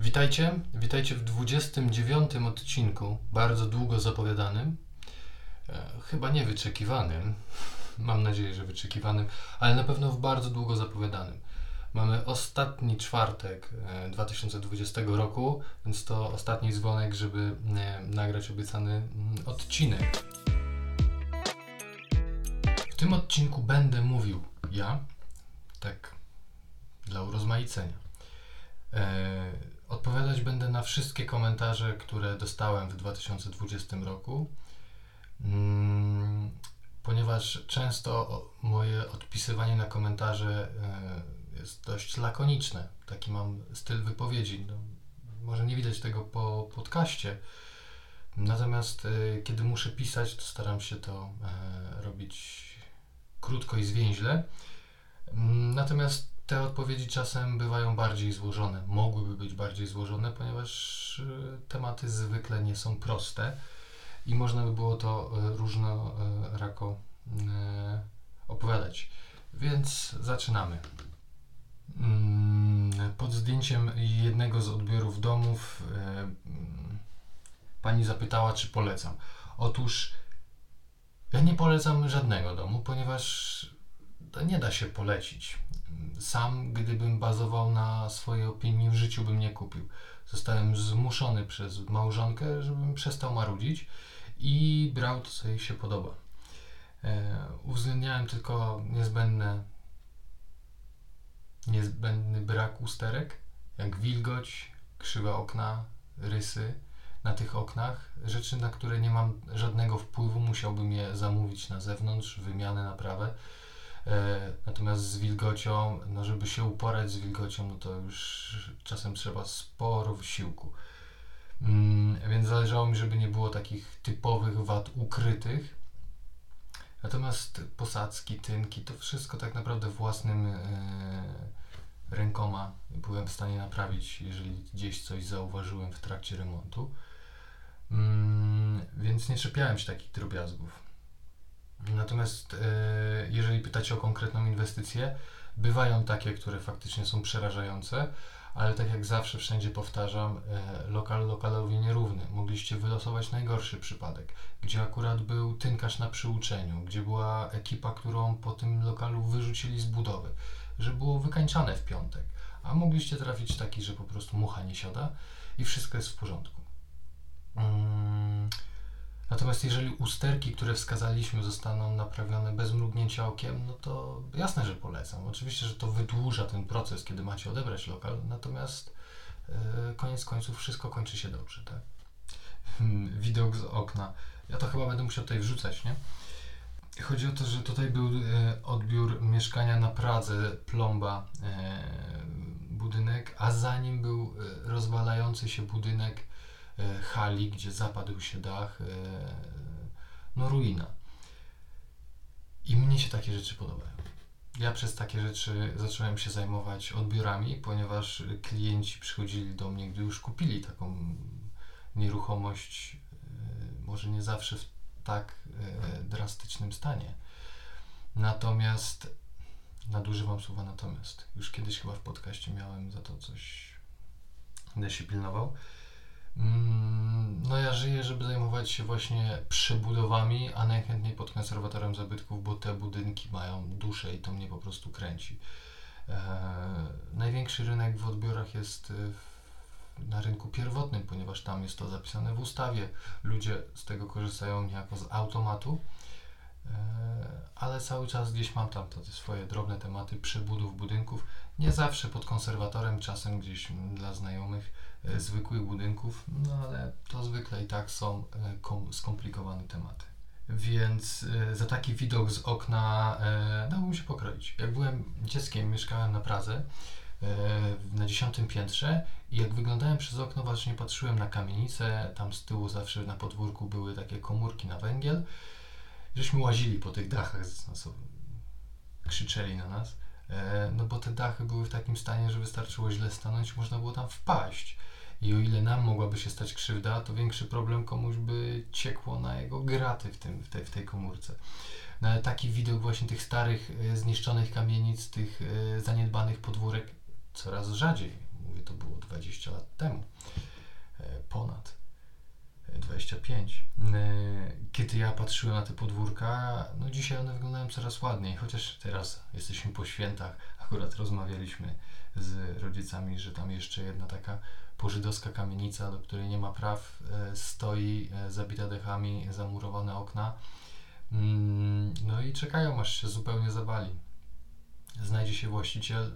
Witajcie, witajcie w 29 odcinku, bardzo długo zapowiadanym, e, chyba niewyczekiwanym, mam nadzieję, że wyczekiwanym, ale na pewno w bardzo długo zapowiadanym. Mamy ostatni czwartek e, 2020 roku, więc to ostatni dzwonek, żeby e, nagrać obiecany mm, odcinek. W tym odcinku będę mówił ja, tak dla urozmaicenia. Odpowiadać będę na wszystkie komentarze, które dostałem w 2020 roku, mm, ponieważ często moje odpisywanie na komentarze e, jest dość lakoniczne. Taki mam styl wypowiedzi. No, może nie widać tego po podcaście. Natomiast e, kiedy muszę pisać, to staram się to e, robić krótko i zwięźle. Mm, Natomiast te odpowiedzi czasem bywają bardziej złożone, mogłyby być bardziej złożone, ponieważ y, tematy zwykle nie są proste i można by było to y, różnorako y, opowiadać. Więc zaczynamy. Mm, Pod zdjęciem jednego z odbiorów domów pani zapytała, czy polecam. Otóż ja nie polecam żadnego domu, ponieważ nie da się polecić. Sam, gdybym bazował na swojej opinii, w życiu bym nie kupił. Zostałem zmuszony przez małżonkę, żebym przestał marudzić i brał to, co jej się podoba. E, uwzględniałem tylko niezbędne, niezbędny brak usterek, jak wilgoć, krzywe okna, rysy na tych oknach. Rzeczy, na które nie mam żadnego wpływu, musiałbym je zamówić na zewnątrz, wymianę, naprawę. E, Natomiast z wilgocią, no żeby się uporać z wilgocią, no to już czasem trzeba sporo wysiłku. Mm, Więc zależało mi, żeby nie było takich typowych wad ukrytych. Natomiast posadzki, tynki, to wszystko tak naprawdę własnym e, rękoma byłem w stanie naprawić, jeżeli gdzieś coś zauważyłem w trakcie remontu. Mm, Więc nie czepiałem się takich drobiazgów. Natomiast e, jeżeli pytacie o konkretną inwestycję, bywają takie, które faktycznie są przerażające, ale tak jak zawsze wszędzie powtarzam, e, lokal lokalowi nierówny. Mogliście wylosować najgorszy przypadek, gdzie akurat był tynkarz na przyuczeniu, gdzie była ekipa, którą po tym lokalu wyrzucili z budowy, że było wykańczane w piątek, a mogliście trafić taki, że po prostu mucha nie siada i wszystko jest w porządku. Mm. Natomiast jeżeli usterki, które wskazaliśmy, zostaną naprawione bez mrugnięcia okiem, no to jasne, że polecam. Oczywiście, że to wydłuża ten proces, kiedy macie odebrać lokal, natomiast e, koniec końców wszystko kończy się dobrze, tak? Widok z okna. Ja to chyba będę musiał tutaj wrzucać, nie? Chodzi o to, że tutaj był e, odbiór mieszkania na Pradze, plomba, e, budynek, a za nim był rozwalający się budynek hali, gdzie zapadł się dach, e, no ruina. I mnie się takie rzeczy podobają. Ja przez takie rzeczy zacząłem się zajmować odbiorami, ponieważ klienci przychodzili do mnie, gdy już kupili taką nieruchomość, e, może nie zawsze w tak e, drastycznym stanie. Natomiast nadużywam słowa natomiast. Już kiedyś chyba w podcaście miałem za to coś, będę się pilnował. Mm, No ja żyję, żeby zajmować się właśnie przebudowami, a najchętniej pod konserwatorem zabytków, bo te budynki mają duszę i to mnie po prostu kręci. E, największy rynek w odbiorach jest e, w, na rynku pierwotnym, ponieważ tam jest to zapisane w ustawie. Ludzie z tego korzystają niejako z automatu, e, ale cały czas gdzieś mam tam te swoje drobne tematy przebudów budynków. Nie zawsze pod konserwatorem, czasem gdzieś dla znajomych zwykłych budynków, no ale to zwykle i tak są e, kom- skomplikowane tematy. Więc e, za taki widok z okna e, dałbym się pokroić. Jak byłem dzieckiem, mieszkałem na Pradze e, na dziesiątym piętrze i jak wyglądałem przez okno, właśnie patrzyłem na kamienicę, tam z tyłu zawsze na podwórku były takie komórki na węgiel. Żeśmy łazili po tych dachach, krzyczeli na nas. E, no bo te dachy były w takim stanie, że wystarczyło źle stanąć, można było tam wpaść. I o ile nam mogłaby się stać krzywda, to większy problem komuś by ciekło na jego graty w, tym, w, tej, w tej komórce. No ale taki widok właśnie tych starych, e, zniszczonych kamienic, tych e, zaniedbanych podwórek coraz rzadziej, mówię, to było 20 lat temu, e, ponad 25. E, kiedy ja patrzyłem na te podwórka, no dzisiaj one wyglądają coraz ładniej, chociaż teraz jesteśmy po świętach, akurat rozmawialiśmy z rodzicami, że tam jeszcze jedna taka pożydowska kamienica, do której nie ma praw, e, stoi zabita dechami, zamurowane okna. Mm, no i czekają, aż się zupełnie zawali. Znajdzie się właściciel.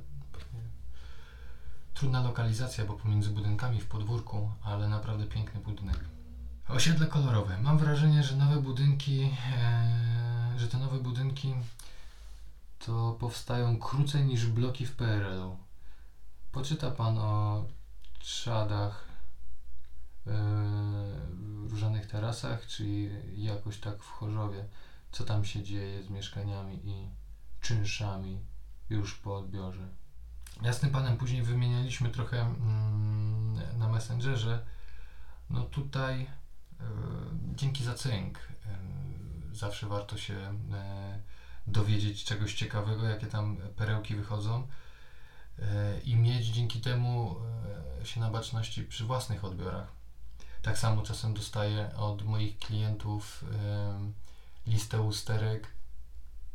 Trudna lokalizacja, bo pomiędzy budynkami w podwórku, ale naprawdę piękny budynek. Osiedle kolorowe. Mam wrażenie, że nowe budynki, e, że te nowe budynki to powstają krócej niż bloki w PRL-u. Poczyta pan o trzadach, e, różanych tarasach, czy jakoś tak w Chorzowie, co tam się dzieje z mieszkaniami i czynszami już po odbiorze. Ja z tym panem później wymienialiśmy trochę mm, na Messengerze. No tutaj y, dzięki za cynk. Y, zawsze warto się dowiedzieć czegoś ciekawego, jakie tam perełki wychodzą i mieć dzięki temu się na baczności przy własnych odbiorach. Tak samo czasem dostaję od moich klientów listę usterek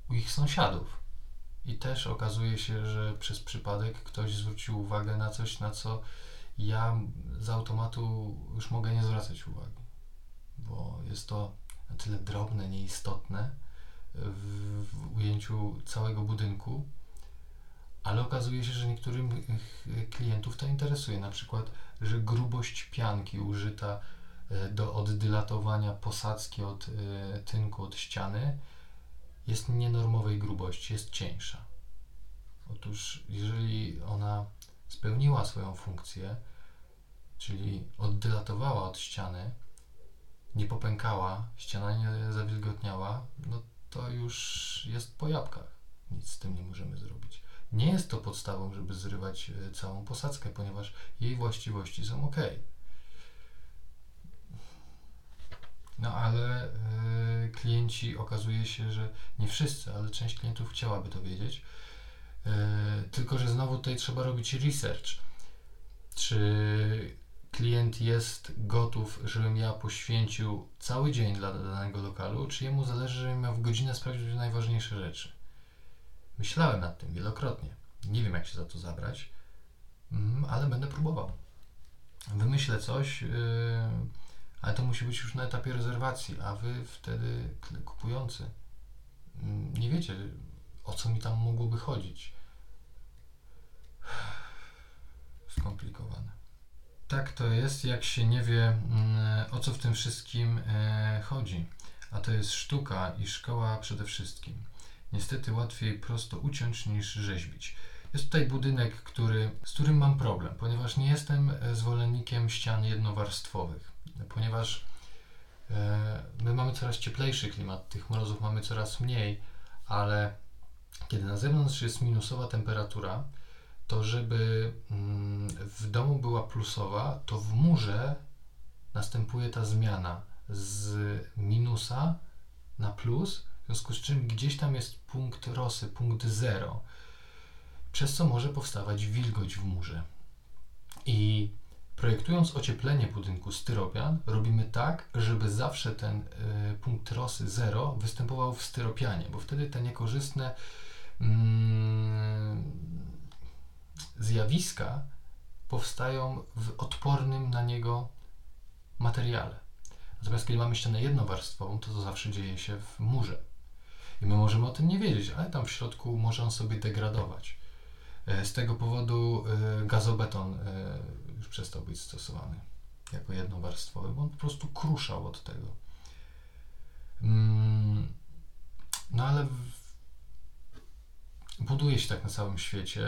u ich sąsiadów. I też okazuje się, że przez przypadek ktoś zwrócił uwagę na coś, na co ja z automatu już mogę nie zwracać uwagi, bo jest to na tyle drobne, nieistotne w, w ujęciu całego budynku, ale okazuje się, że niektórym klientów to interesuje. Na przykład, że grubość pianki użyta e, do oddylatowania posadzki od e, tynku, od ściany jest nienormowej grubości, jest cieńsza. Otóż, jeżeli ona spełniła swoją funkcję, czyli oddylatowała od ściany, nie popękała, ściana nie zawilgotniała, no to już jest po jabłkach. Nic z tym nie możemy zrobić. Nie jest to podstawą, żeby zrywać e, całą posadzkę, ponieważ jej właściwości są ok. No ale y, klienci okazuje się, że nie wszyscy, ale część klientów chciałaby to wiedzieć. Y, tylko, że znowu tutaj trzeba robić research. Czy klient jest gotów, żebym ja poświęcił cały dzień dla danego lokalu, czy jemu zależy, żebym miał w godzinę sprawdzić najważniejsze rzeczy. Myślałem nad tym wielokrotnie. Nie wiem, jak się za to zabrać, mm, ale będę próbował. Wymyślę coś. Yy, ale to musi być już na etapie rezerwacji, a wy wtedy kupujący mm, nie wiecie, o co mi tam mogłoby chodzić. Skomplikowane. Tak to jest, jak się nie wie, mm, o co w tym wszystkim e, chodzi. A to jest sztuka i szkoła przede wszystkim. Niestety łatwiej prosto uciąć niż rzeźbić. Jest tutaj budynek, który, z którym mam problem, ponieważ nie jestem e, zwolennikiem ścian jednowarstwowych ponieważ e, my mamy coraz cieplejszy klimat, tych mrozów mamy coraz mniej, ale kiedy na zewnątrz jest minusowa temperatura, to żeby mm, w domu była plusowa, to w murze następuje ta zmiana z minusa na plus, w związku z czym gdzieś tam jest punkt rosy, punkt zero, przez co może powstawać wilgoć w murze. I Projektując ocieplenie budynku styropian, robimy tak, żeby zawsze ten y, punkt rosy 0 występował w styropianie, bo wtedy te niekorzystne mm, zjawiska powstają w odpornym na niego materiale. Natomiast kiedy mamy ścianę jednowarstwową, to to zawsze dzieje się w murze. I my możemy o tym nie wiedzieć, ale tam w środku może on sobie degradować. E, z tego powodu e, gazobeton e, już przestał być stosowany jako jednowarstwowy, bo on po prostu kruszał od tego. Mm, no ale buduje się tak na całym świecie.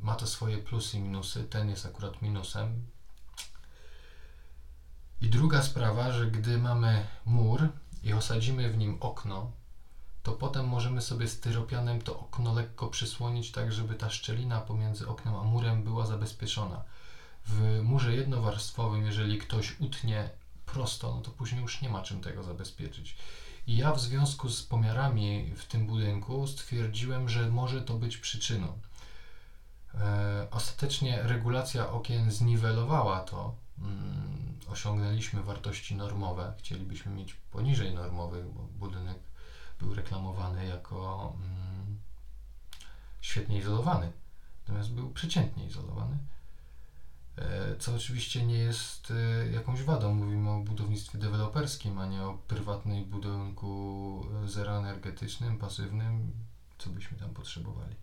Ma to swoje plusy i minusy. Ten jest akurat minusem. I druga sprawa, że gdy mamy mur i osadzimy w nim okno, potem możemy sobie styropianem to okno lekko przysłonić, tak żeby ta szczelina pomiędzy oknem a murem była zabezpieczona. W murze jednowarstwowym, jeżeli ktoś utnie prosto, no to później już nie ma czym tego zabezpieczyć. I ja w związku z pomiarami w tym budynku stwierdziłem, że może to być przyczyną. E, ostatecznie regulacja okien zniwelowała to. Mm, osiągnęliśmy wartości normowe. Chcielibyśmy mieć poniżej normowych, bo budynek był reklamowany jako mm, świetnie izolowany, natomiast był przeciętnie izolowany. E, co oczywiście nie jest e, jakąś wadą. Mówimy o budownictwie deweloperskim, a nie o prywatnej budynku e, zeroenergetycznym, pasywnym, co byśmy tam potrzebowali.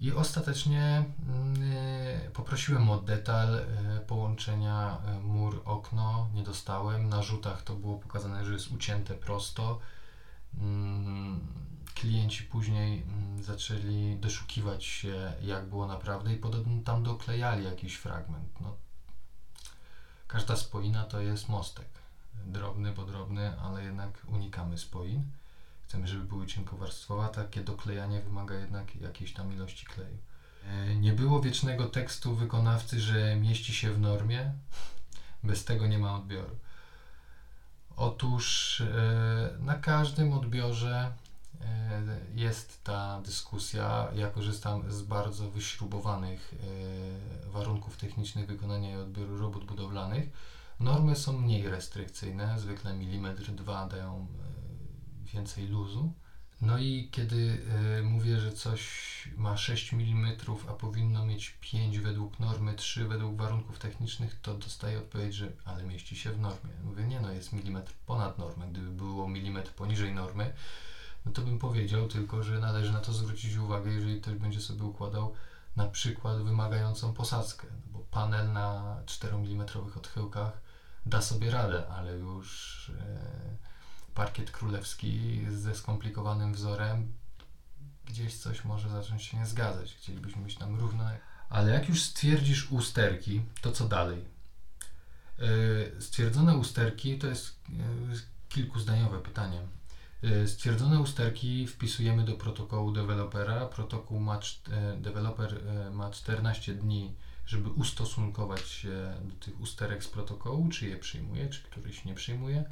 I ostatecznie mm, poprosiłem o detal połączenia mur-okno, nie dostałem. Na rzutach to było pokazane, że jest ucięte prosto. Mm, klienci później mm, zaczęli doszukiwać się, jak było naprawdę, i podobno tam doklejali jakiś fragment. No, każda spoina to jest mostek. Drobny, bo drobny, ale jednak unikamy spoin. Chcemy, żeby były cienkowarstwowe, takie doklejanie wymaga jednak jakiejś tam ilości kleju. E, nie było wiecznego tekstu wykonawcy, że mieści się w normie. Bez tego nie ma odbioru. Otóż e, na każdym odbiorze E, jest ta dyskusja. Ja korzystam z bardzo wyśrubowanych warunków technicznych wykonania i odbioru robót budowlanych. Normy są mniej restrykcyjne, zwykle milimetr dwa dają więcej luzu. No i kiedy mówię, że coś ma 6 mm, a powinno mieć 5 według normy, 3 według warunków technicznych, to dostaję odpowiedź, że ale mieści się w normie. Mówię, nie no, jest milimetr ponad normę. Gdyby było milimetr poniżej normy, no to bym powiedział tylko, że należy na to zwrócić uwagę, jeżeli ktoś będzie sobie układał na przykład wymagającą posadzkę, no bo panel na 4 mm odchyłkach da sobie radę, ale już e, parkiet królewski ze skomplikowanym wzorem gdzieś coś może zacząć się nie zgadzać. Chcielibyśmy być tam równo. Ale jak już stwierdzisz usterki, to co dalej? E, stwierdzone usterki to jest e, kilkuzdaniowe pytanie. Y, stwierdzone usterki wpisujemy do protokołu dewelopera. Protokół ma, e, deweloper e, ma 14 dni, żeby ustosunkować się do tych usterek z protokołu, czy je przyjmuje, czy któryś nie przyjmuje.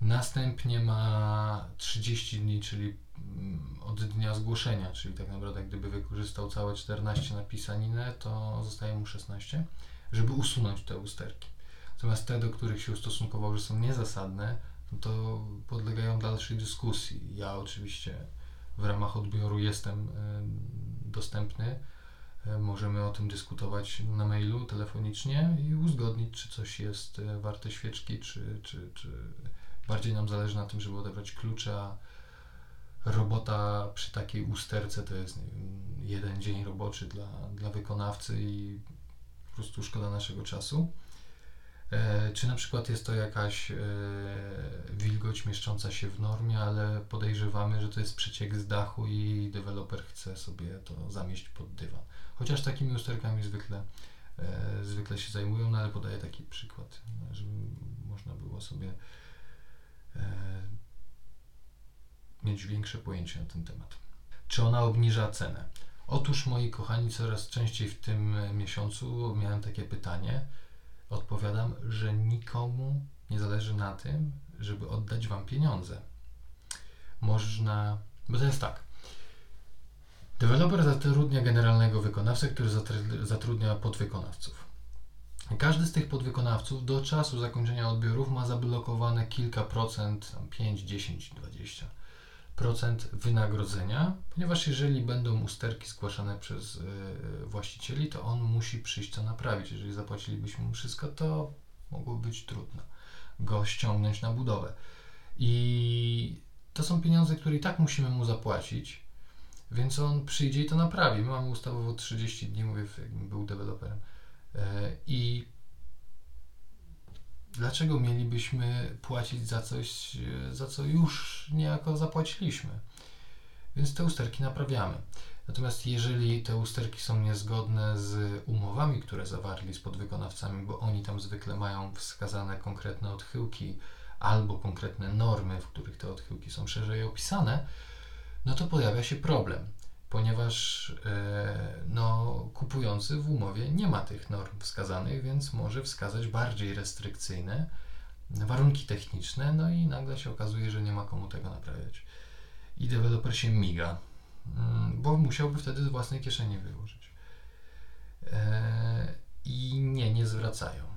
Następnie ma 30 dni, czyli mm, od dnia zgłoszenia, czyli tak naprawdę gdyby wykorzystał całe 14 na pisaninę, to zostaje mu 16, żeby usunąć te usterki. Natomiast te, do których się ustosunkował, że są niezasadne, no to podlegają dalszej dyskusji. Ja oczywiście w ramach odbioru jestem dostępny. E, możemy o tym dyskutować na mailu, telefonicznie i uzgodnić, czy coś jest e, warte świeczki, czy, czy, czy bardziej nam zależy na tym, żeby odebrać klucze, a robota przy takiej usterce to jest jeden dzień roboczy dla, dla wykonawcy i po prostu szkoda naszego czasu. E, czy na przykład jest to jakaś e, wilgoć mieszcząca się w normie, ale podejrzewamy, że to jest przeciek z dachu i deweloper chce sobie to zamieść pod dywan. Chociaż takimi usterkami zwykle, e, zwykle się zajmują, no ale podaję taki przykład, żeby można było sobie mieć większe pojęcie na ten temat. Czy ona obniża cenę? Otóż moi kochani, coraz częściej w tym miesiącu miałem takie pytanie Odpowiadam, że nikomu nie zależy na tym, żeby oddać Wam pieniądze. Można, bo to jest tak. Deweloper zatrudnia generalnego wykonawcę, który zatrudnia podwykonawców. Każdy z tych podwykonawców do czasu zakończenia odbiorów ma zablokowane kilka procent, 5, 10, 20 procent wynagrodzenia, ponieważ jeżeli będą usterki zgłaszane przez y, właścicieli, to on musi przyjść to naprawić. Jeżeli zapłacilibyśmy mu wszystko, to mogłoby być trudno go ściągnąć na budowę. I to są pieniądze, które i tak musimy mu zapłacić, więc on przyjdzie i to naprawi. My mamy ustawowo 30 dni, mówię, jakbym był deweloperem. Y, I dlaczego mielibyśmy płacić za coś, e, za co już niejako zapłaciliśmy? Więc te usterki naprawiamy. Natomiast jeżeli te usterki są niezgodne z umowami, które zawarli z podwykonawcami, bo oni tam zwykle mają wskazane konkretne odchyłki albo konkretne normy, w których te odchyłki są szerzej opisane, no to pojawia się problem ponieważ e, no, kupujący w umowie nie ma tych norm wskazanych, więc może wskazać bardziej restrykcyjne warunki techniczne, no i nagle się okazuje, że nie ma komu tego naprawiać. I deweloper się miga. mm, bo musiałby wtedy z własnej kieszeni wyłożyć. E, I nie, nie zwracają.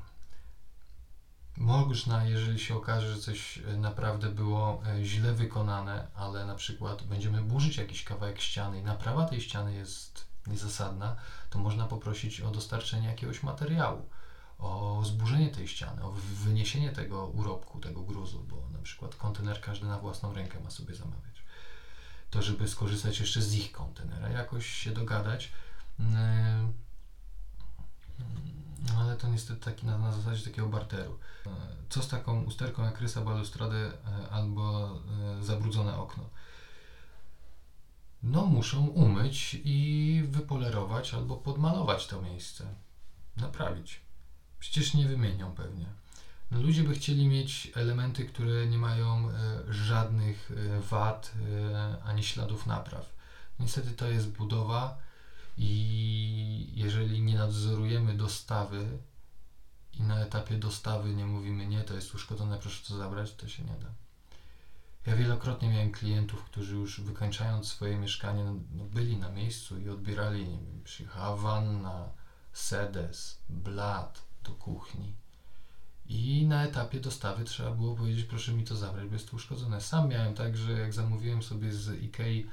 Można, jeżeli się okaże, że coś naprawdę było e, źle wykonane, ale na przykład będziemy burzyć jakiś kawałek ściany i naprawa tej ściany jest niezasadna, to można poprosić o dostarczenie jakiegoś materiału, o zburzenie tej ściany, o wyniesienie tego urobku, tego gruzu, bo na przykład kontener każdy na własną rękę ma sobie zamawiać. To, żeby skorzystać jeszcze z ich kontenera, jakoś się dogadać. Yy, ale to niestety taki na, na zasadzie takiego barteru. Co z taką usterką jak rysa balustrady e, albo e, zabrudzone okno? No muszą umyć i wypolerować albo podmalować to miejsce. Naprawić. Przecież nie wymienią pewnie. No, ludzie by chcieli mieć elementy, które nie mają e, żadnych e, wad e, ani śladów napraw. Niestety to jest budowa i jeżeli nie nadzorujemy dostawy i na etapie dostawy nie mówimy nie, to jest uszkodzone, proszę to zabrać, to się nie da. Ja wielokrotnie miałem klientów, którzy już wykończając swoje mieszkanie, no, byli na miejscu i odbierali, nie wiem, przyjechała wanna, sedes, blat do kuchni. I na etapie dostawy trzeba było powiedzieć, proszę mi to zabrać, bo jest to uszkodzone. Sam miałem tak, że jak zamówiłem sobie z Ikei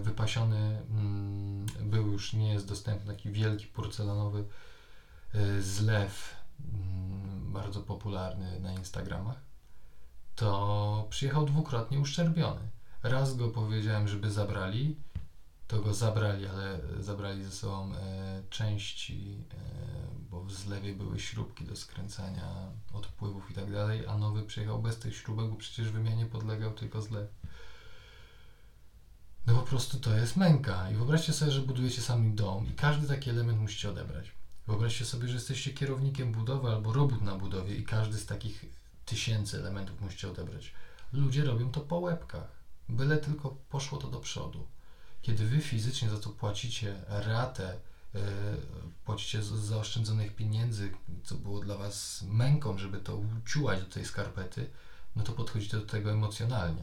wypasiony, mm, był już, nie jest dostępny, taki wielki porcelanowy e, zlew, mm, bardzo popularny na Instagramach to przyjechał dwukrotnie uszczerbiony. Raz go powiedziałem, żeby zabrali, to go zabrali, ale zabrali ze sobą e, części, e, bo w zlewie były śrubki do skręcania odpływów i tak dalej, a nowy przyjechał bez tych śrubek, bo przecież wymianie podlegał tylko zlew. No po prostu to jest męka. I wyobraźcie sobie, że budujecie sami dom i każdy taki element musicie odebrać. Wyobraźcie sobie, że jesteście kierownikiem budowy albo robót na budowie i każdy z takich tysięcy elementów musicie odebrać. Ludzie robią to po łebkach, byle tylko poszło to do przodu. Kiedy wy fizycznie za to płacicie ratę, yy, płacicie z zaoszczędzonych pieniędzy, co było dla was męką, żeby to uciułać do tej skarpety, no to podchodzicie do tego emocjonalnie.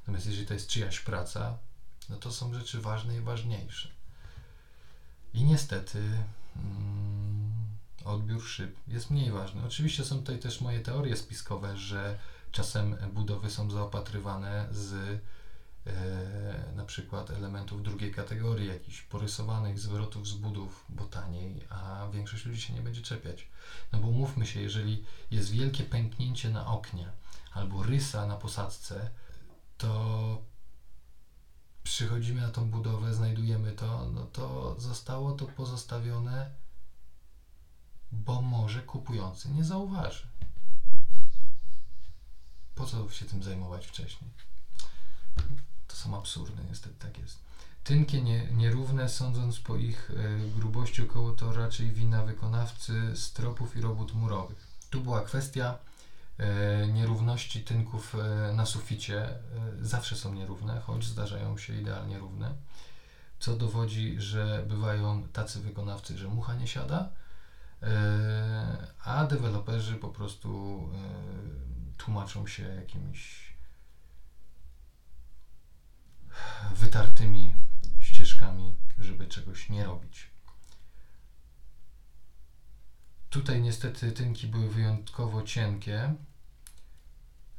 Natomiast jeżeli to jest czyjaś praca, no to są rzeczy ważne i ważniejsze. I niestety. Mm, odbiór szyb jest mniej ważny. Oczywiście są tutaj też moje teorie spiskowe, że czasem budowy są zaopatrywane z e, na przykład elementów drugiej kategorii, jakichś porysowanych zwrotów z budów, bo taniej, a większość ludzi się nie będzie czepiać. No bo mówmy się, jeżeli jest wielkie pęknięcie na oknie albo rysa na posadzce, to przychodzimy na tą budowę, znajdujemy to, no to zostało to pozostawione bo może kupujący nie zauważy. Po co się tym zajmować wcześniej? To są absurdy, niestety tak jest. Tynkie nie, nierówne, sądząc po ich e, grubości około, to raczej wina wykonawcy stropów i robót murowych. Tu była kwestia nierówności tynków e, na suficie. E, zawsze są nierówne, choć zdarzają się idealnie równe, co dowodzi, że bywają tacy wykonawcy, że mucha nie siada, E, a deweloperzy po prostu e, tłumaczą się jakimiś wytartymi ścieżkami, żeby czegoś nie robić. Tutaj niestety tynki były wyjątkowo cienkie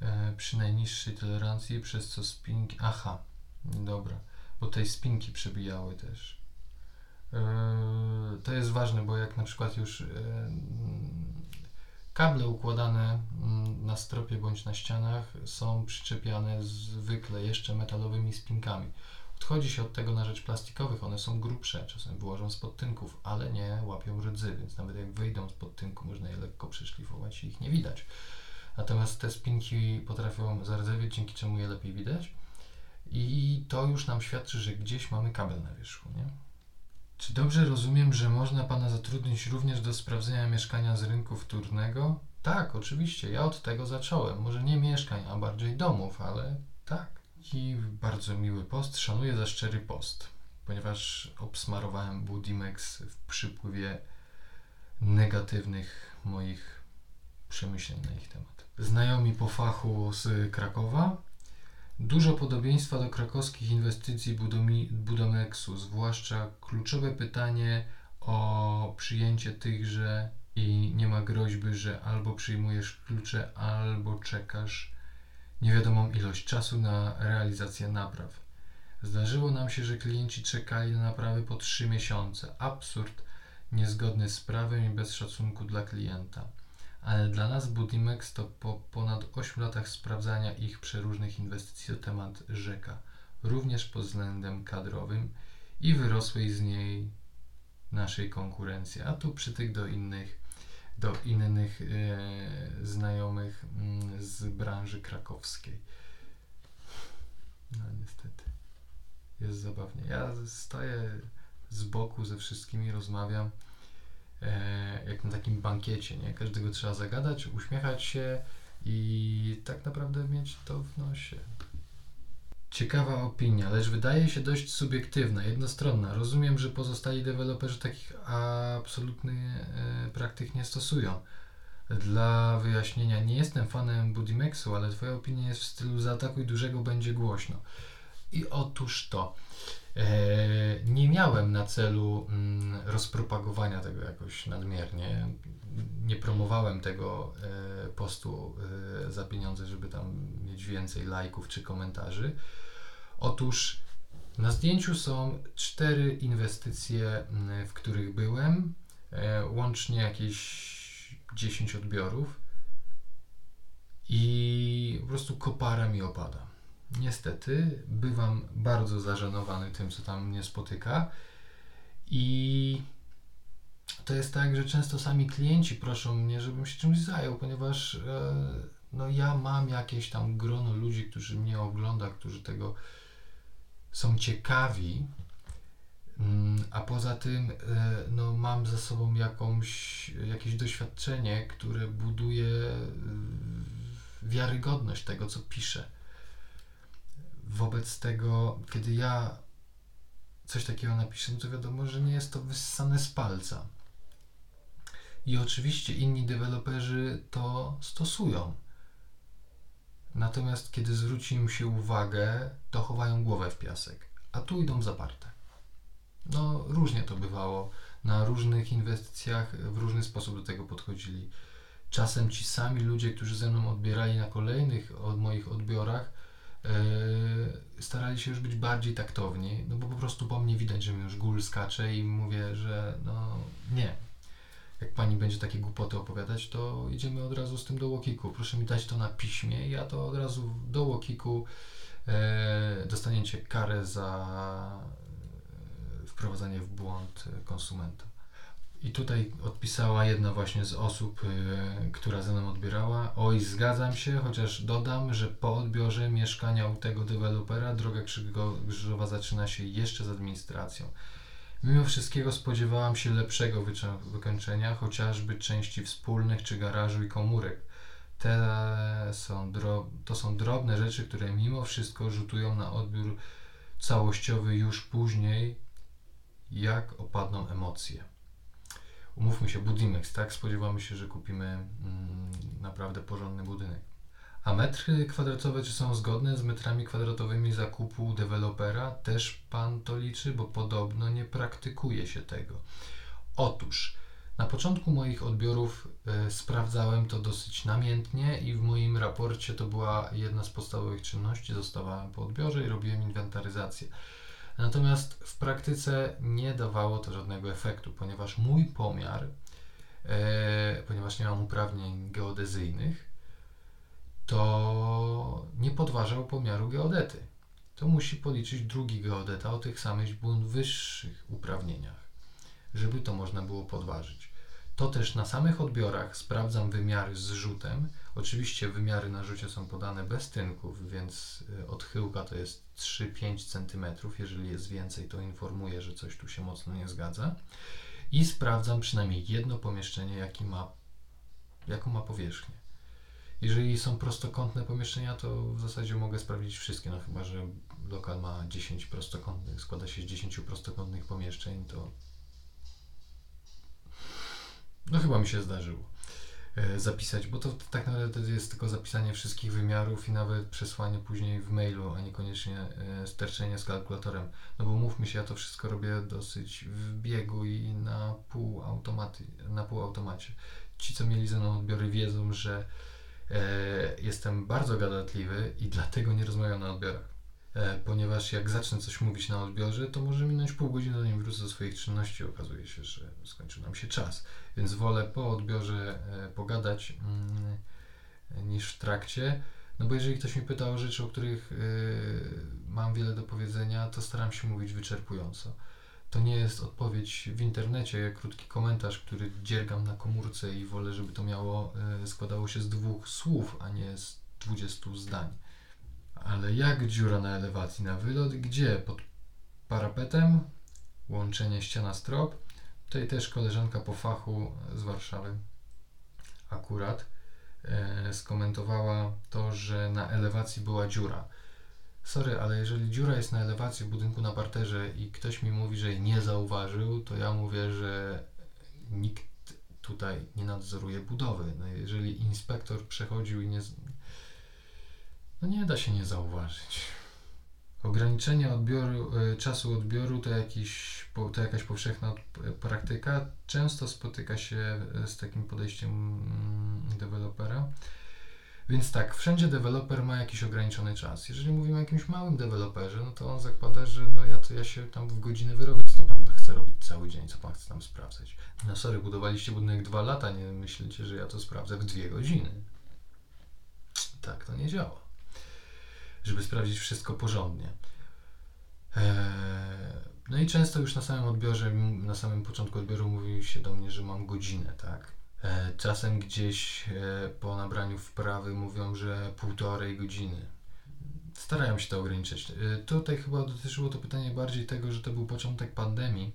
e, przy najniższej tolerancji, przez co spinki. Aha, dobra, bo tej spinki przebijały też. Yy, to jest ważne, bo jak na przykład już yy, kable układane mm, na stropie bądź na ścianach są przyczepiane zwykle jeszcze metalowymi spinkami. Odchodzi się od tego na rzecz plastikowych, one są grubsze, czasem wyłożą spod tynków, ale nie łapią rdzy, więc nawet jak wyjdą spod tynku, można je lekko przeszlifować i ich nie widać. Natomiast te spinki potrafią zardzewieć, dzięki czemu je lepiej widać. I to już nam świadczy, że gdzieś mamy kabel na wierzchu, nie? Czy dobrze rozumiem, że można Pana zatrudnić również do sprawdzenia mieszkania z rynku wtórnego? Tak, oczywiście, ja od tego zacząłem. Może nie mieszkań, a bardziej domów, ale tak. I bardzo miły post, szanuję za szczery post, ponieważ obsmarowałem Budimex w przypływie negatywnych moich przemyśleń na ich temat. Znajomi po fachu z Krakowa Dużo podobieństwa do krakowskich inwestycji Budomexu, zwłaszcza kluczowe pytanie o przyjęcie tychże i nie ma groźby, że albo przyjmujesz klucze, albo czekasz niewiadomą ilość czasu na realizację napraw. Zdarzyło nam się, że klienci czekali na naprawy po 3 miesiące. Absurd, niezgodny z prawem i bez szacunku dla klienta. Ale dla nas Budimex to po ponad 8 latach sprawdzania ich przeróżnych inwestycji to temat rzeka, również pod względem kadrowym i wyrosłej z niej naszej konkurencji. A tu przytyk do innych, do innych e, znajomych mm, z branży krakowskiej. No niestety. Jest zabawnie. Ja staję z boku ze wszystkimi, rozmawiam e, jak na takim bankiecie, nie? Każdego trzeba zagadać, uśmiechać się i tak naprawdę mieć to w nosie. Ciekawa opinia, lecz wydaje się dość subiektywna, jednostronna. Rozumiem, że pozostali deweloperzy takich absolutnych e, praktyk nie stosują. Dla wyjaśnienia, nie jestem fanem Budimexu, ale Twoja opinia jest w stylu zaatakuj dużego, będzie głośno. I otóż to. E, nie miałem na celu mm, rozpropagowania tego jakoś nadmiernie. Nie promowałem tego e, postu e, za pieniądze, żeby tam mieć więcej lajków czy komentarzy. Otóż na zdjęciu są cztery inwestycje, mm, w których byłem, łącznie jakieś 10 odbiorów i po prostu kopara mi opada. Niestety, bywam bardzo zażenowany tym, co tam mnie spotyka. I to jest tak, że często sami klienci proszą mnie, żebym się czymś zajął, ponieważ e, no, ja mam jakieś tam grono ludzi, którzy mnie ogląda, którzy tego są ciekawi. Mm, a poza tym e, no, mam za sobą jakąś, jakieś doświadczenie, które buduje wiarygodność tego, co piszę. Wobec tego, kiedy ja coś takiego napiszę, no to wiadomo, że nie jest to wyssane z palca. I oczywiście inni deweloperzy to stosują. Natomiast kiedy zwróci im się uwagę, to chowają głowę w piasek, a tu idą zaparte. No, różnie to bywało. Na różnych inwestycjach w różny sposób do tego podchodzili. Czasem ci sami ludzie, którzy ze mną odbierali na kolejnych od moich odbiorach, starali się już być bardziej taktowni, no bo po prostu po mnie widać, że mi już gól skacze i mówię, że no nie. Jak pani będzie takie głupoty opowiadać, to idziemy od razu z tym do łokiku. Proszę mi dać to na piśmie, ja to od razu do łokiku e, dostaniecie karę za e, wprowadzanie w błąd konsumenta. I tutaj odpisała jedna właśnie z osób, yy, która ze mną odbierała. Oj, zgadzam się, chociaż dodam, że po odbiorze mieszkania u tego dewelopera droga krzyżowa zaczyna się jeszcze z administracją. Mimo wszystkiego spodziewałam się lepszego wykończenia, chociażby części wspólnych czy garażu i komórek. Te są to są drobne rzeczy, które mimo wszystko rzutują na odbiór całościowy już później, jak opadną emocje umówmy się, Budimex, tak? Spodziewamy się, że kupimy mm, naprawdę porządny budynek. A metry kwadratowe czy są zgodne z metrami kwadratowymi zakupu dewelopera? Też pan to liczy, bo podobno nie praktykuje się tego. Otóż na początku moich odbiorów y, sprawdzałem to dosyć namiętnie i w moim raporcie to była jedna z podstawowych czynności. Zostawałem po odbiorze i robiłem inwentaryzację. Natomiast w praktyce nie dawało to żadnego efektu, ponieważ mój pomiar, e, ponieważ nie mam uprawnień geodezyjnych, to nie podważał pomiaru geodety. To musi policzyć drugi geodeta o tych samych bądź wyższych uprawnieniach, żeby to można było podważyć. To też na samych odbiorach sprawdzam wymiary z rzutem. Oczywiście wymiary na rzucie są podane bez tynków, więc y, odchyłka to jest 3-5 cm. Jeżeli jest więcej, to informuję, że coś tu się mocno nie zgadza. I sprawdzam przynajmniej jedno pomieszczenie, jaki ma, jaką ma powierzchnię. Jeżeli są prostokątne pomieszczenia, to w zasadzie mogę sprawdzić wszystkie, no chyba, że lokal ma 10 prostokątnych, składa się z 10 prostokątnych pomieszczeń, to no chyba mi się zdarzyło. E, zapisać, bo to tak naprawdę jest tylko zapisanie wszystkich wymiarów i nawet przesłanie później w mailu, a niekoniecznie e, sterczenie z kalkulatorem. No bo mówmy się, ja to wszystko robię dosyć w biegu i na pół, automaty, na pół automacie. Ci, co mieli ze mną odbiory, wiedzą, że e, jestem bardzo gadatliwy i dlatego nie rozmawiam na odbiorach. E, ponieważ jak zacznę coś mówić na odbiorze, to może minąć pół godziny, zanim wrócę do swoich czynności. Okazuje się, że skończył nam się czas. Więc wolę po odbiorze e, pogadać mm, niż w trakcie. No bo jeżeli ktoś mi pyta o rzeczy, o których e, mam wiele do powiedzenia, to staram się mówić wyczerpująco. To nie jest odpowiedź w internecie, krótki komentarz, który dziergam na komórce i wolę, żeby to miało, składało się z dwóch słów, a nie z dwudziestu zdań. Ale jak dziura na elewacji na wylot? Gdzie? Pod parapetem? Łączenie ściana-strop. Tutaj też koleżanka po fachu z Warszawy akurat e, skomentowała to, że na elewacji była dziura. Sorry, ale jeżeli dziura jest na elewacji w budynku na parterze i ktoś mi mówi, że jej nie zauważył, to ja mówię, że nikt tutaj nie nadzoruje budowy. No jeżeli inspektor przechodził i nie, no nie da się nie zauważyć. Ograniczenie odbioru, e, czasu odbioru to, jakiś, to jakaś powszechna praktyka. Często spotyka się e, z takim podejściem mm, dewelopera. Więc tak, wszędzie deweloper ma jakiś ograniczony czas. Jeżeli mówimy o jakimś małym deweloperze, no to on zakłada, że no ja to ja się tam w godzinę wyrobię, co pan chce robić cały dzień, co pan chce tam sprawdzać. No sorry, budowaliście budynek dwa lata, nie myślicie, że ja to sprawdzę w dwie godziny. Tak to nie działa żeby sprawdzić wszystko porządnie. Eee, no i często już na samym odbiorze, na samym początku odbioru mówi się do mnie, że mam godzinę, tak? Eee, czasem gdzieś e, po nabraniu wprawy mówią, że półtorej godziny. Starają się to ograniczyć. Tutaj chyba dotyczyło to pytanie bardziej tego, że to był początek pandemii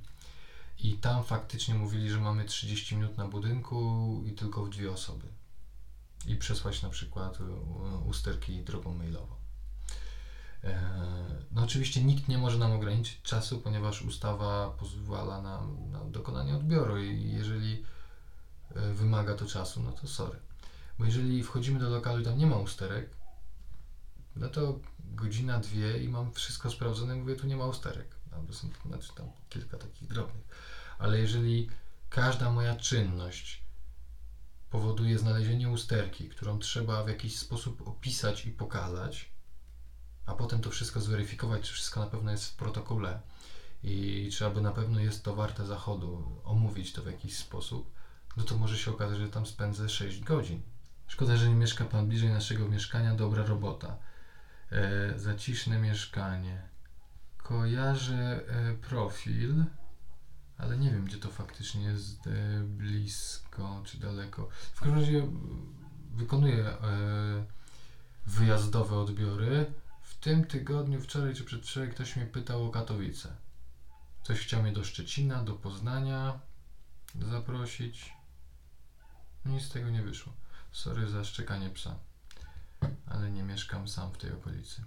i tam faktycznie mówili, że mamy 30 minut na budynku i tylko w dwie osoby. I przesłać na przykład e, usterki drogą mailową. E, no oczywiście nikt nie może nam ograniczyć czasu, ponieważ ustawa pozwala nam na dokonanie odbioru i jeżeli e, wymaga to czasu, no to sorry. Bo jeżeli wchodzimy do lokalu i tam nie ma usterek, no to godzina, dwie i mam wszystko sprawdzone, mówię, tu nie ma usterek. Albo są znaczy tam kilka takich drobnych. Ale jeżeli każda moja czynność powoduje znalezienie usterki, którą trzeba w jakiś sposób opisać i pokazać, a potem to wszystko zweryfikować, czy wszystko na pewno jest w protokole i czy aby na pewno jest to warte zachodu, omówić to w jakiś sposób, no to może się okazać, że tam spędzę 6 godzin. Szkoda, że nie mieszka Pan bliżej naszego mieszkania, dobra robota. E, zaciszne mieszkanie. Kojarzę e, profil, ale nie wiem, gdzie to faktycznie jest e, blisko czy daleko. W każdym razie wykonuję e, wyjazdowe odbiory tym tygodniu, wczoraj czy przedwczoraj, ktoś mnie pytał o Katowice. Ktoś chciał mnie do Szczecina, do Poznania zaprosić. Nic z tego nie wyszło. Sorry za szczekanie psa, ale nie mieszkam sam w tej okolicy.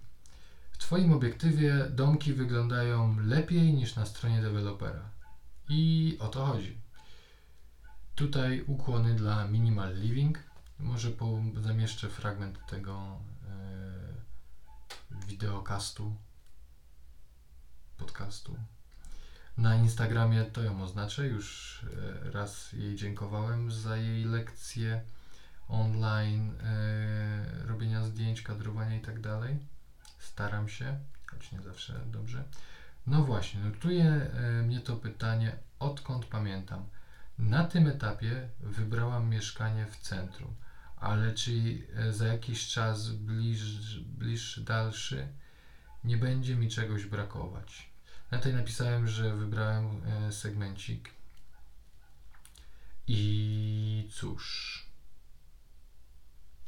W Twoim obiektywie domki wyglądają lepiej niż na stronie dewelopera. I o to chodzi. Tutaj ukłony dla Minimal Living. Może po, zamieszczę fragment tego wideokastu, podcastu. Na Instagramie to ją oznaczę, już e, raz jej dziękowałem za jej lekcje online, e, robienia zdjęć, kadrowania i tak dalej. Staram się, choć nie zawsze dobrze. No właśnie, notuje e, mnie to pytanie, odkąd pamiętam. Na tym etapie wybrałam mieszkanie w centrum ale czy e, za jakiś czas bliż, bliższy, dalszy nie będzie mi czegoś brakować. Na tej napisałem, że wybrałem e, segmencik i cóż,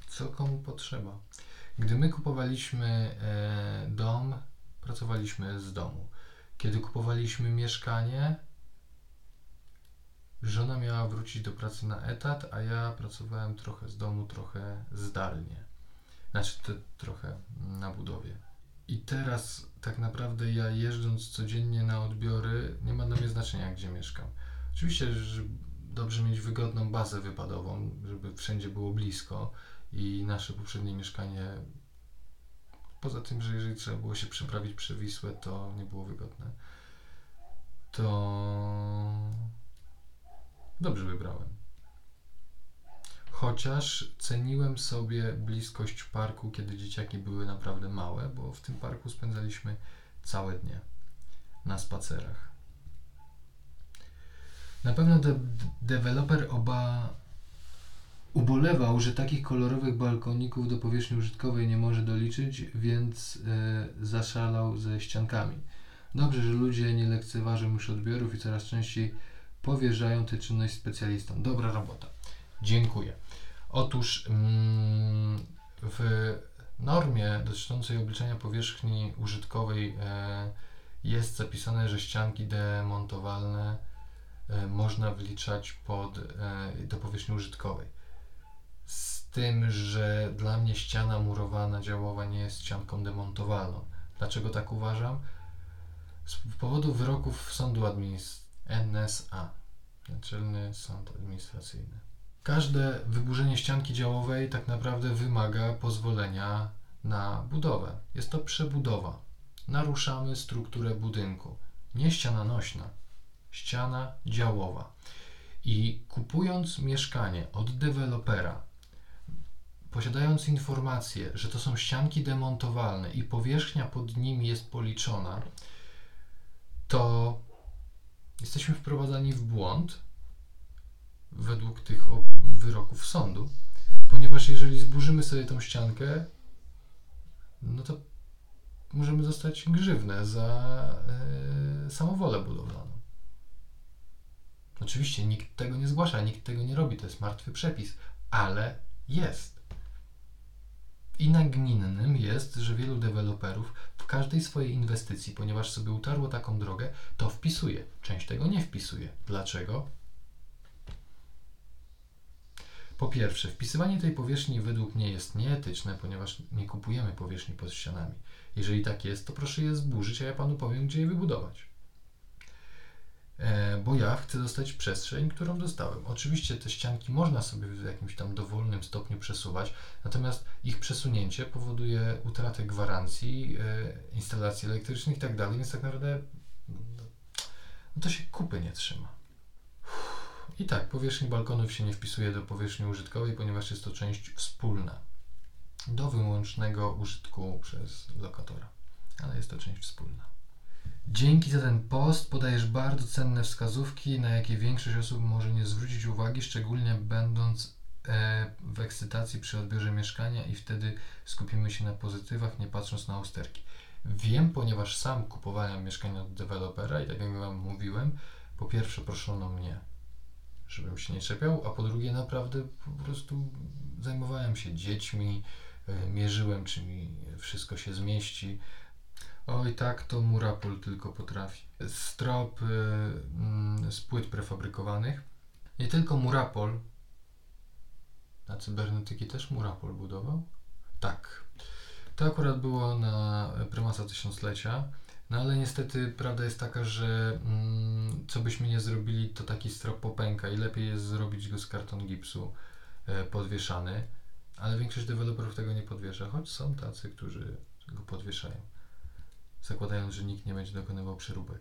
co komu potrzeba. Gdy my kupowaliśmy e, dom, pracowaliśmy z domu. Kiedy kupowaliśmy mieszkanie, Żona miała wrócić do pracy na etat, a ja pracowałem trochę z domu, trochę zdalnie. Znaczy, te, trochę na budowie. I teraz tak naprawdę ja jeżdżąc codziennie na odbiory, nie ma dla mnie znaczenia, gdzie mieszkam. Oczywiście, że dobrze mieć wygodną bazę wypadową, żeby wszędzie było blisko i nasze poprzednie mieszkanie poza tym, że jeżeli trzeba było się przeprawić przez Wisłę, to nie było wygodne. To dobrze wybrałem. Chociaż ceniłem sobie bliskość parku, kiedy dzieciaki były naprawdę małe, bo w tym parku spędzaliśmy całe dnie na spacerach. Na pewno de- deweloper oba ubolewał, że takich kolorowych balkoników do powierzchni użytkowej nie może doliczyć, więc e, zaszalał ze ściankami. Dobrze, że ludzie nie lekceważą już odbiorów i coraz częściej powierzają tę czynność specjalistom. Dobra robota. Dziękuję. Otóż mm, w normie dotyczącej obliczenia powierzchni użytkowej e, jest zapisane, że ścianki demontowalne e, można wliczać pod, e, do powierzchni użytkowej. Z tym, że dla mnie ściana murowana działowa nie jest ścianką demontowalną. Dlaczego tak uważam? Z powodu wyroków Sądu Administracyjnego NSA, Naczelny Sąd Administracyjny. Każde wyburzenie ścianki działowej tak naprawdę wymaga pozwolenia na budowę. Jest to przebudowa. Naruszamy strukturę budynku. Nie ściana nośna, ściana działowa. I kupując mieszkanie od dewelopera, posiadając informację, że to są ścianki demontowalne i powierzchnia pod nimi jest policzona, to jesteśmy wprowadzani w błąd według tych wyroków sądu, ponieważ jeżeli zburzymy sobie tą ściankę, no to możemy dostać grzywnę za e, samowolę budowlaną. Oczywiście nikt tego nie zgłasza, nikt tego nie robi, to jest martwy przepis, ale jest. I nagminnym jest, że wielu deweloperów w każdej swojej inwestycji, ponieważ sobie utarło taką drogę, to wpisuje. Część tego nie wpisuje. Dlaczego? Po pierwsze, wpisywanie tej powierzchni według mnie jest nieetyczne, ponieważ nie kupujemy powierzchni pod ścianami. Jeżeli tak jest, to proszę je zburzyć, a ja panu powiem, gdzie je wybudować. E, bo ja chcę dostać przestrzeń, którą dostałem. Oczywiście te ścianki można sobie w jakimś tam dowolnym stopniu przesuwać, natomiast ich przesunięcie powoduje utratę gwarancji, e, instalacji elektrycznych i tak dalej, więc tak naprawdę no, no to się kupy nie trzyma. I tak, powierzchni balkonów się nie wpisuje do powierzchni użytkowej, ponieważ jest to część wspólna do wyłącznego użytku przez lokatora, ale jest to część wspólna. Dzięki za ten post podajesz bardzo cenne wskazówki, na jakie większość osób może nie zwrócić uwagi, szczególnie będąc e, w ekscytacji przy odbiorze mieszkania i wtedy skupimy się na pozytywach, nie patrząc na usterki. Wiem, ponieważ sam kupowałem mieszkania od dewelopera i tak jak Wam mówiłem, po pierwsze proszono mnie, żebym się nie czepiał, a po drugie naprawdę po prostu zajmowałem się dziećmi, e, mierzyłem, czy mi wszystko się zmieści. Oj, tak, to Murapol tylko potrafi. Strop y, mm, z płyt prefabrykowanych. Nie tylko Murapol. Na cybernetyki też Murapol budował? Tak. To akurat było na prymasa tysiąclecia. No ale niestety prawda jest taka, że mm, co byśmy nie zrobili, to taki strop popęka i lepiej jest zrobić go z karton gipsu e, podwieszany. Ale większość deweloperów tego nie podwiesza, choć są tacy, którzy go podwieszają zakładając, że nikt nie będzie dokonywał przeróbek.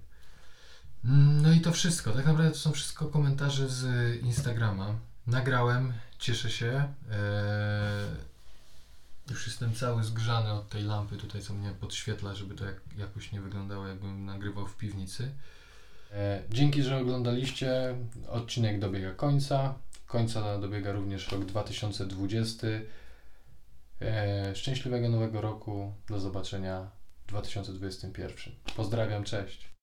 Mm, No i to wszystko. Tak naprawdę to są wszystko komentarze z Instagrama. Nagrałem, cieszę się. Eee, już jestem cały zgrzany od tej lampy tutaj, co mnie podświetla, żeby to jak, jakoś nie wyglądało, jakbym nagrywał w piwnicy. Eee, dzięki, że oglądaliście. Odcinek dobiega końca. Końca dobiega również rok 2020. Eee, szczęśliwego nowego roku. Do zobaczenia 2021. Pozdrawiam, cześć.